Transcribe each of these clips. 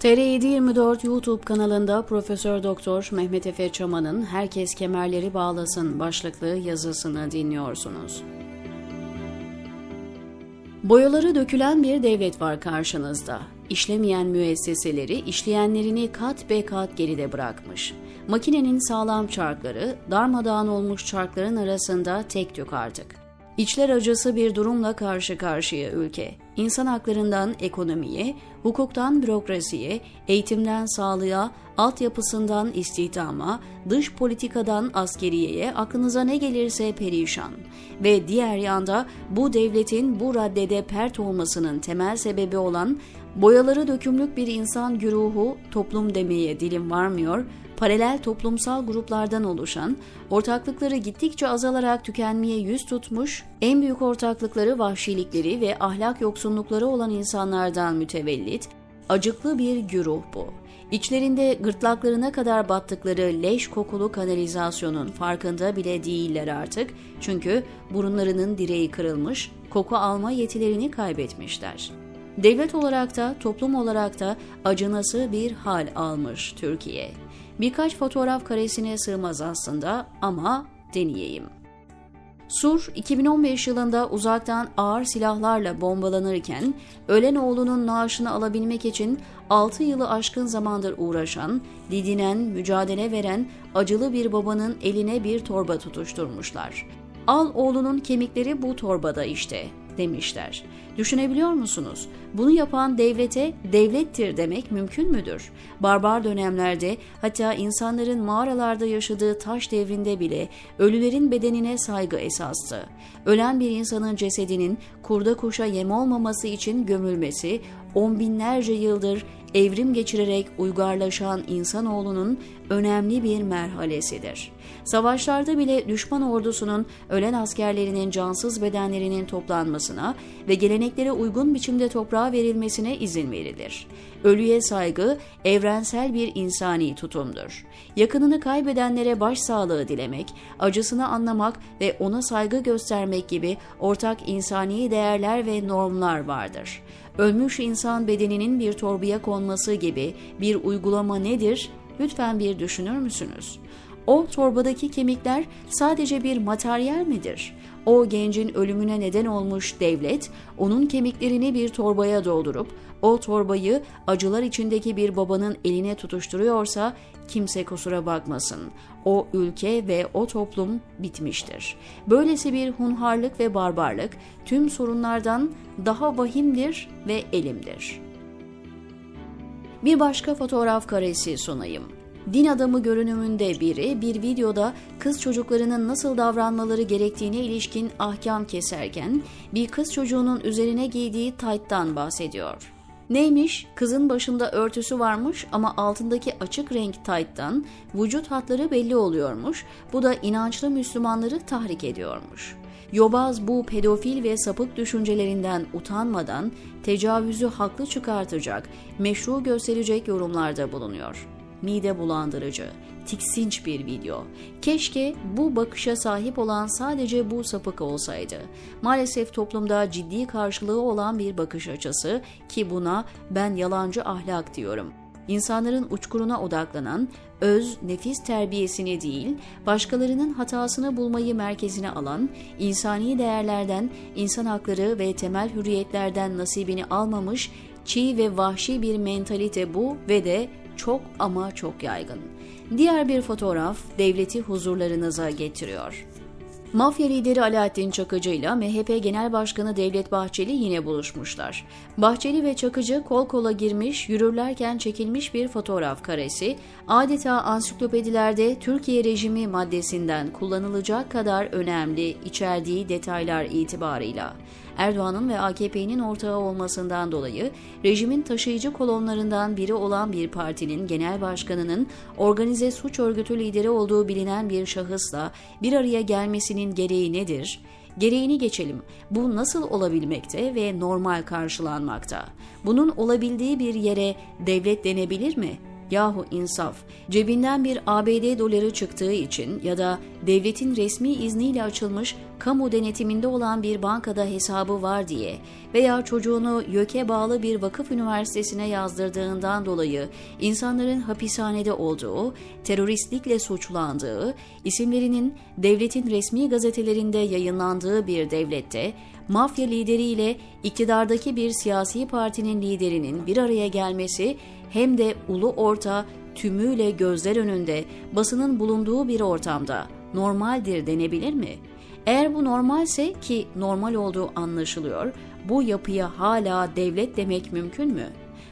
TR724 YouTube kanalında Profesör Doktor Mehmet Efe Çaman'ın Herkes Kemerleri Bağlasın başlıklı yazısını dinliyorsunuz. Boyaları dökülen bir devlet var karşınızda. İşlemeyen müesseseleri işleyenlerini kat be kat geride bırakmış. Makinenin sağlam çarkları darmadağın olmuş çarkların arasında tek tük artık. İçler acısı bir durumla karşı karşıya ülke. İnsan haklarından ekonomiye, hukuktan bürokrasiye, eğitimden sağlığa, altyapısından istihdama, dış politikadan askeriyeye aklınıza ne gelirse perişan. Ve diğer yanda bu devletin bu raddede pert olmasının temel sebebi olan boyaları dökümlük bir insan güruhu toplum demeye dilim varmıyor, paralel toplumsal gruplardan oluşan, ortaklıkları gittikçe azalarak tükenmeye yüz tutmuş, en büyük ortaklıkları vahşilikleri ve ahlak yoksunlukları olan insanlardan mütevellit, acıklı bir güruh bu. İçlerinde gırtlaklarına kadar battıkları leş kokulu kanalizasyonun farkında bile değiller artık çünkü burunlarının direği kırılmış, koku alma yetilerini kaybetmişler. Devlet olarak da toplum olarak da acınası bir hal almış Türkiye. Birkaç fotoğraf karesine sığmaz aslında ama deneyeyim. Sur 2015 yılında uzaktan ağır silahlarla bombalanırken ölen oğlunun naaşını alabilmek için 6 yılı aşkın zamandır uğraşan, didinen, mücadele veren acılı bir babanın eline bir torba tutuşturmuşlar. Al oğlunun kemikleri bu torbada işte demişler. Düşünebiliyor musunuz? Bunu yapan devlete devlettir demek mümkün müdür? Barbar dönemlerde hatta insanların mağaralarda yaşadığı taş devrinde bile ölülerin bedenine saygı esastı. Ölen bir insanın cesedinin kurda kuşa yem olmaması için gömülmesi on binlerce yıldır evrim geçirerek uygarlaşan insanoğlunun önemli bir merhalesidir. Savaşlarda bile düşman ordusunun ölen askerlerinin cansız bedenlerinin toplanmasına ve geleneklere uygun biçimde toprağa verilmesine izin verilir. Ölüye saygı evrensel bir insani tutumdur. Yakınını kaybedenlere başsağlığı dilemek, acısını anlamak ve ona saygı göstermek gibi ortak insani değerler ve normlar vardır. Ölmüş insan bedeninin bir torbaya konması gibi bir uygulama nedir? Lütfen bir düşünür müsünüz? O torbadaki kemikler sadece bir materyal midir? O gencin ölümüne neden olmuş devlet, onun kemiklerini bir torbaya doldurup o torbayı acılar içindeki bir babanın eline tutuşturuyorsa kimse kusura bakmasın. O ülke ve o toplum bitmiştir. Böylesi bir hunharlık ve barbarlık tüm sorunlardan daha vahimdir ve elimdir. Bir başka fotoğraf karesi sunayım din adamı görünümünde biri bir videoda kız çocuklarının nasıl davranmaları gerektiğine ilişkin ahkam keserken bir kız çocuğunun üzerine giydiği tayttan bahsediyor. Neymiş? Kızın başında örtüsü varmış ama altındaki açık renk tayttan vücut hatları belli oluyormuş. Bu da inançlı Müslümanları tahrik ediyormuş. Yobaz bu pedofil ve sapık düşüncelerinden utanmadan tecavüzü haklı çıkartacak, meşru gösterecek yorumlarda bulunuyor mide bulandırıcı, tiksinç bir video. Keşke bu bakışa sahip olan sadece bu sapık olsaydı. Maalesef toplumda ciddi karşılığı olan bir bakış açısı ki buna ben yalancı ahlak diyorum. İnsanların uçkuruna odaklanan, öz, nefis terbiyesini değil, başkalarının hatasını bulmayı merkezine alan, insani değerlerden, insan hakları ve temel hürriyetlerden nasibini almamış, çiğ ve vahşi bir mentalite bu ve de çok ama çok yaygın. Diğer bir fotoğraf devleti huzurlarınıza getiriyor. Mafya lideri Alaaddin Çakıcı ile MHP Genel Başkanı Devlet Bahçeli yine buluşmuşlar. Bahçeli ve Çakıcı kol kola girmiş, yürürlerken çekilmiş bir fotoğraf karesi, adeta ansiklopedilerde Türkiye rejimi maddesinden kullanılacak kadar önemli içerdiği detaylar itibarıyla. Erdoğan'ın ve AKP'nin ortağı olmasından dolayı rejimin taşıyıcı kolonlarından biri olan bir partinin genel başkanının organize suç örgütü lideri olduğu bilinen bir şahısla bir araya gelmesinin gereği nedir? Gereğini geçelim. Bu nasıl olabilmekte ve normal karşılanmakta? Bunun olabildiği bir yere devlet denebilir mi? Yahu insaf, cebinden bir ABD doları çıktığı için ya da devletin resmi izniyle açılmış kamu denetiminde olan bir bankada hesabı var diye veya çocuğunu YÖK'e bağlı bir vakıf üniversitesine yazdırdığından dolayı insanların hapishanede olduğu, teröristlikle suçlandığı, isimlerinin devletin resmi gazetelerinde yayınlandığı bir devlette mafya lideriyle iktidardaki bir siyasi partinin liderinin bir araya gelmesi hem de ulu orta tümüyle gözler önünde basının bulunduğu bir ortamda normaldir denebilir mi? Eğer bu normalse ki normal olduğu anlaşılıyor, bu yapıya hala devlet demek mümkün mü?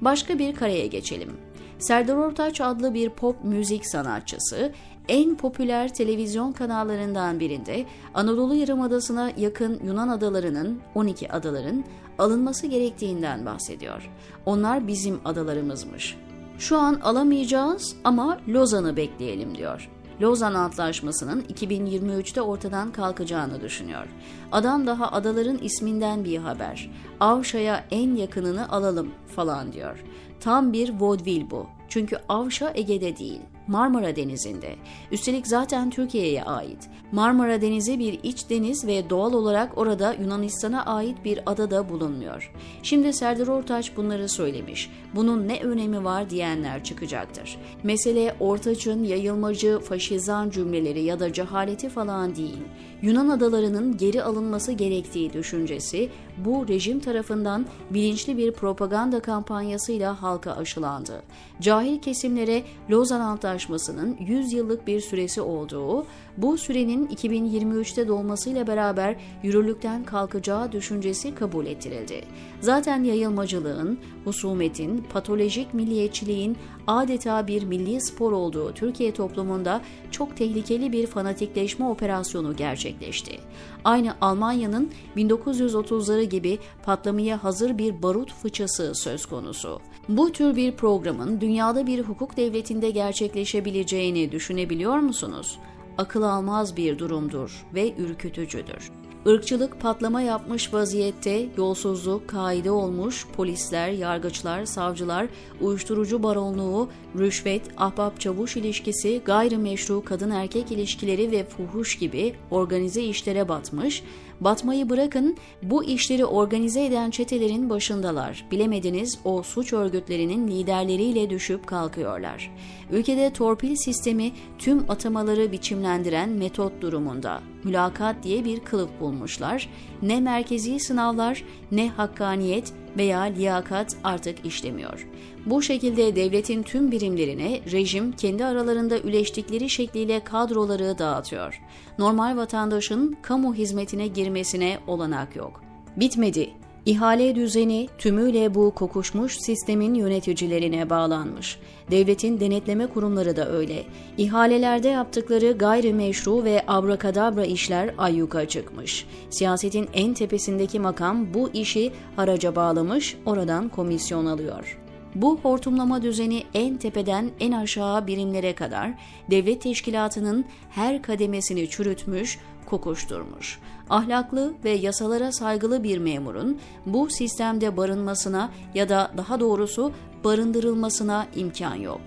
Başka bir kareye geçelim. Serdar Ortaç adlı bir pop müzik sanatçısı en popüler televizyon kanallarından birinde Anadolu Yarımadası'na yakın Yunan adalarının 12 adaların alınması gerektiğinden bahsediyor. Onlar bizim adalarımızmış. Şu an alamayacağız ama Lozan'ı bekleyelim diyor. Lozan Antlaşması'nın 2023'te ortadan kalkacağını düşünüyor. Adam daha adaların isminden bir haber. Avşa'ya en yakınını alalım falan diyor. Tam bir vaudeville bu. Çünkü Avşa Ege'de değil. Marmara Denizi'nde. Üstelik zaten Türkiye'ye ait. Marmara Denizi bir iç deniz ve doğal olarak orada Yunanistan'a ait bir adada bulunmuyor. Şimdi Serdar Ortaç bunları söylemiş. Bunun ne önemi var diyenler çıkacaktır. Mesele Ortaç'ın yayılmacı, faşizan cümleleri ya da cehaleti falan değil. Yunan adalarının geri alınması gerektiği düşüncesi bu rejim tarafından bilinçli bir propaganda kampanyasıyla halka aşılandı. Cahil kesimlere Lozan Antlaşması'nın 100 yıllık bir süresi olduğu, bu sürenin 2023'te dolmasıyla beraber yürürlükten kalkacağı düşüncesi kabul ettirildi. Zaten yayılmacılığın, husumetin, patolojik milliyetçiliğin adeta bir milli spor olduğu Türkiye toplumunda çok tehlikeli bir fanatikleşme operasyonu gerçekleşti. Aynı Almanya'nın 1930'ları gibi patlamaya hazır bir barut fıçısı söz konusu. Bu tür bir programın dünyada bir hukuk devletinde gerçekleşebileceğini düşünebiliyor musunuz? Akıl almaz bir durumdur ve ürkütücüdür. Irkçılık patlama yapmış vaziyette yolsuzluk kaide olmuş polisler, yargıçlar, savcılar, uyuşturucu baronluğu, rüşvet, ahbap çavuş ilişkisi, gayrimeşru kadın erkek ilişkileri ve fuhuş gibi organize işlere batmış, batmayı bırakın bu işleri organize eden çetelerin başındalar. Bilemediniz o suç örgütlerinin liderleriyle düşüp kalkıyorlar. Ülkede torpil sistemi tüm atamaları biçimlendiren metot durumunda. Mülakat diye bir kılıf bulmuşlar. Ne merkezi sınavlar ne hakkaniyet veya liyakat artık işlemiyor. Bu şekilde devletin tüm birimlerine rejim kendi aralarında üleştikleri şekliyle kadroları dağıtıyor. Normal vatandaşın kamu hizmetine girmesine olanak yok. Bitmedi. İhale düzeni tümüyle bu kokuşmuş sistemin yöneticilerine bağlanmış. Devletin denetleme kurumları da öyle. İhalelerde yaptıkları gayrimeşru ve abrakadabra işler ayyuka çıkmış. Siyasetin en tepesindeki makam bu işi haraca bağlamış, oradan komisyon alıyor. Bu hortumlama düzeni en tepeden en aşağı birimlere kadar devlet teşkilatının her kademesini çürütmüş, kokuşturmuş. Ahlaklı ve yasalara saygılı bir memurun bu sistemde barınmasına ya da daha doğrusu barındırılmasına imkan yok.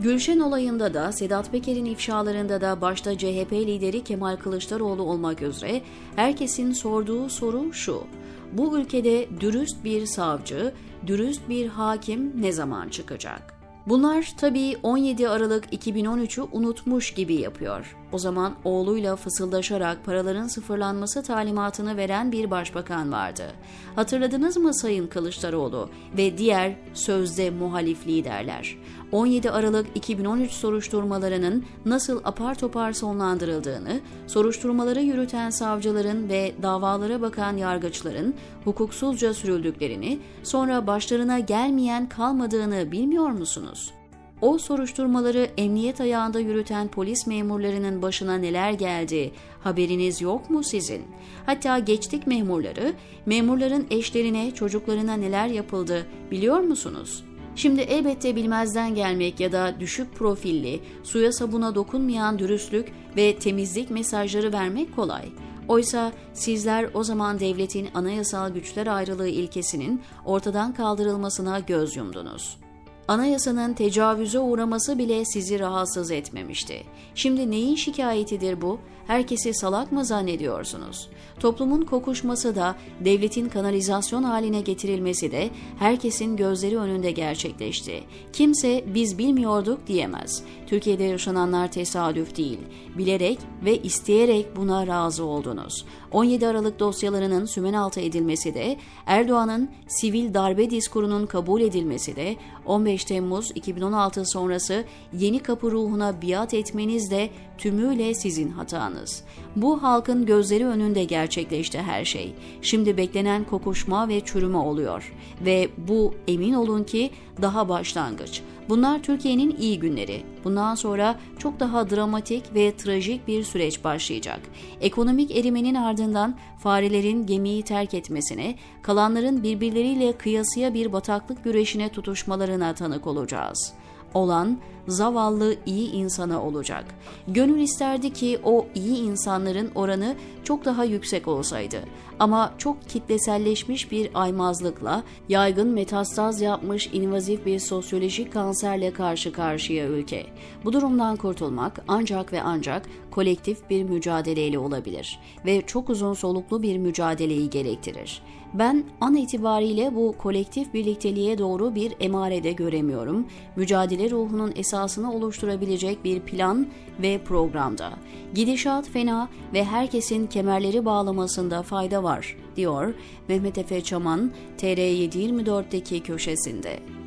Gülşen olayında da Sedat Peker'in ifşalarında da başta CHP lideri Kemal Kılıçdaroğlu olmak üzere herkesin sorduğu soru şu. Bu ülkede dürüst bir savcı, dürüst bir hakim ne zaman çıkacak? Bunlar tabii 17 Aralık 2013'ü unutmuş gibi yapıyor. O zaman oğluyla fısıldaşarak paraların sıfırlanması talimatını veren bir başbakan vardı. Hatırladınız mı Sayın Kılıçdaroğlu ve diğer sözde muhalif liderler? 17 Aralık 2013 soruşturmalarının nasıl apar topar sonlandırıldığını, soruşturmaları yürüten savcıların ve davalara bakan yargıçların hukuksuzca sürüldüklerini, sonra başlarına gelmeyen kalmadığını bilmiyor musunuz? O soruşturmaları emniyet ayağında yürüten polis memurlarının başına neler geldi haberiniz yok mu sizin? Hatta geçtik memurları, memurların eşlerine, çocuklarına neler yapıldı biliyor musunuz?'' Şimdi elbette bilmezden gelmek ya da düşük profilli, suya sabuna dokunmayan dürüstlük ve temizlik mesajları vermek kolay. Oysa sizler o zaman devletin anayasal güçler ayrılığı ilkesinin ortadan kaldırılmasına göz yumdunuz. Anayasanın tecavüze uğraması bile sizi rahatsız etmemişti. Şimdi neyin şikayetidir bu? Herkesi salak mı zannediyorsunuz? Toplumun kokuşması da, devletin kanalizasyon haline getirilmesi de herkesin gözleri önünde gerçekleşti. Kimse biz bilmiyorduk diyemez. Türkiye'de yaşananlar tesadüf değil. Bilerek ve isteyerek buna razı oldunuz. 17 Aralık dosyalarının sümenaltı edilmesi de, Erdoğan'ın sivil darbe diskurunun kabul edilmesi de, 15 Temmuz 2016 sonrası yeni kapı ruhuna biat etmeniz de tümüyle sizin hatanız. Bu halkın gözleri önünde gerçekleşti her şey. Şimdi beklenen kokuşma ve çürüme oluyor. Ve bu emin olun ki daha başlangıç. Bunlar Türkiye'nin iyi günleri. Bundan sonra çok daha dramatik ve trajik bir süreç başlayacak. Ekonomik erimenin ardından farelerin gemiyi terk etmesine, kalanların birbirleriyle kıyasıya bir bataklık güreşine tutuşmalarına tanık olacağız olan zavallı iyi insana olacak. Gönül isterdi ki o iyi insanların oranı çok daha yüksek olsaydı. Ama çok kitleselleşmiş bir aymazlıkla, yaygın metastaz yapmış invazif bir sosyolojik kanserle karşı karşıya ülke. Bu durumdan kurtulmak ancak ve ancak kolektif bir mücadeleyle olabilir ve çok uzun soluklu bir mücadeleyi gerektirir. Ben an itibariyle bu kolektif birlikteliğe doğru bir emarede göremiyorum. Mücadele ruhunun esasını oluşturabilecek bir plan ve programda. Gidişat fena ve herkesin kemerleri bağlamasında fayda var, diyor Mehmet Efe Çaman TR724'deki köşesinde.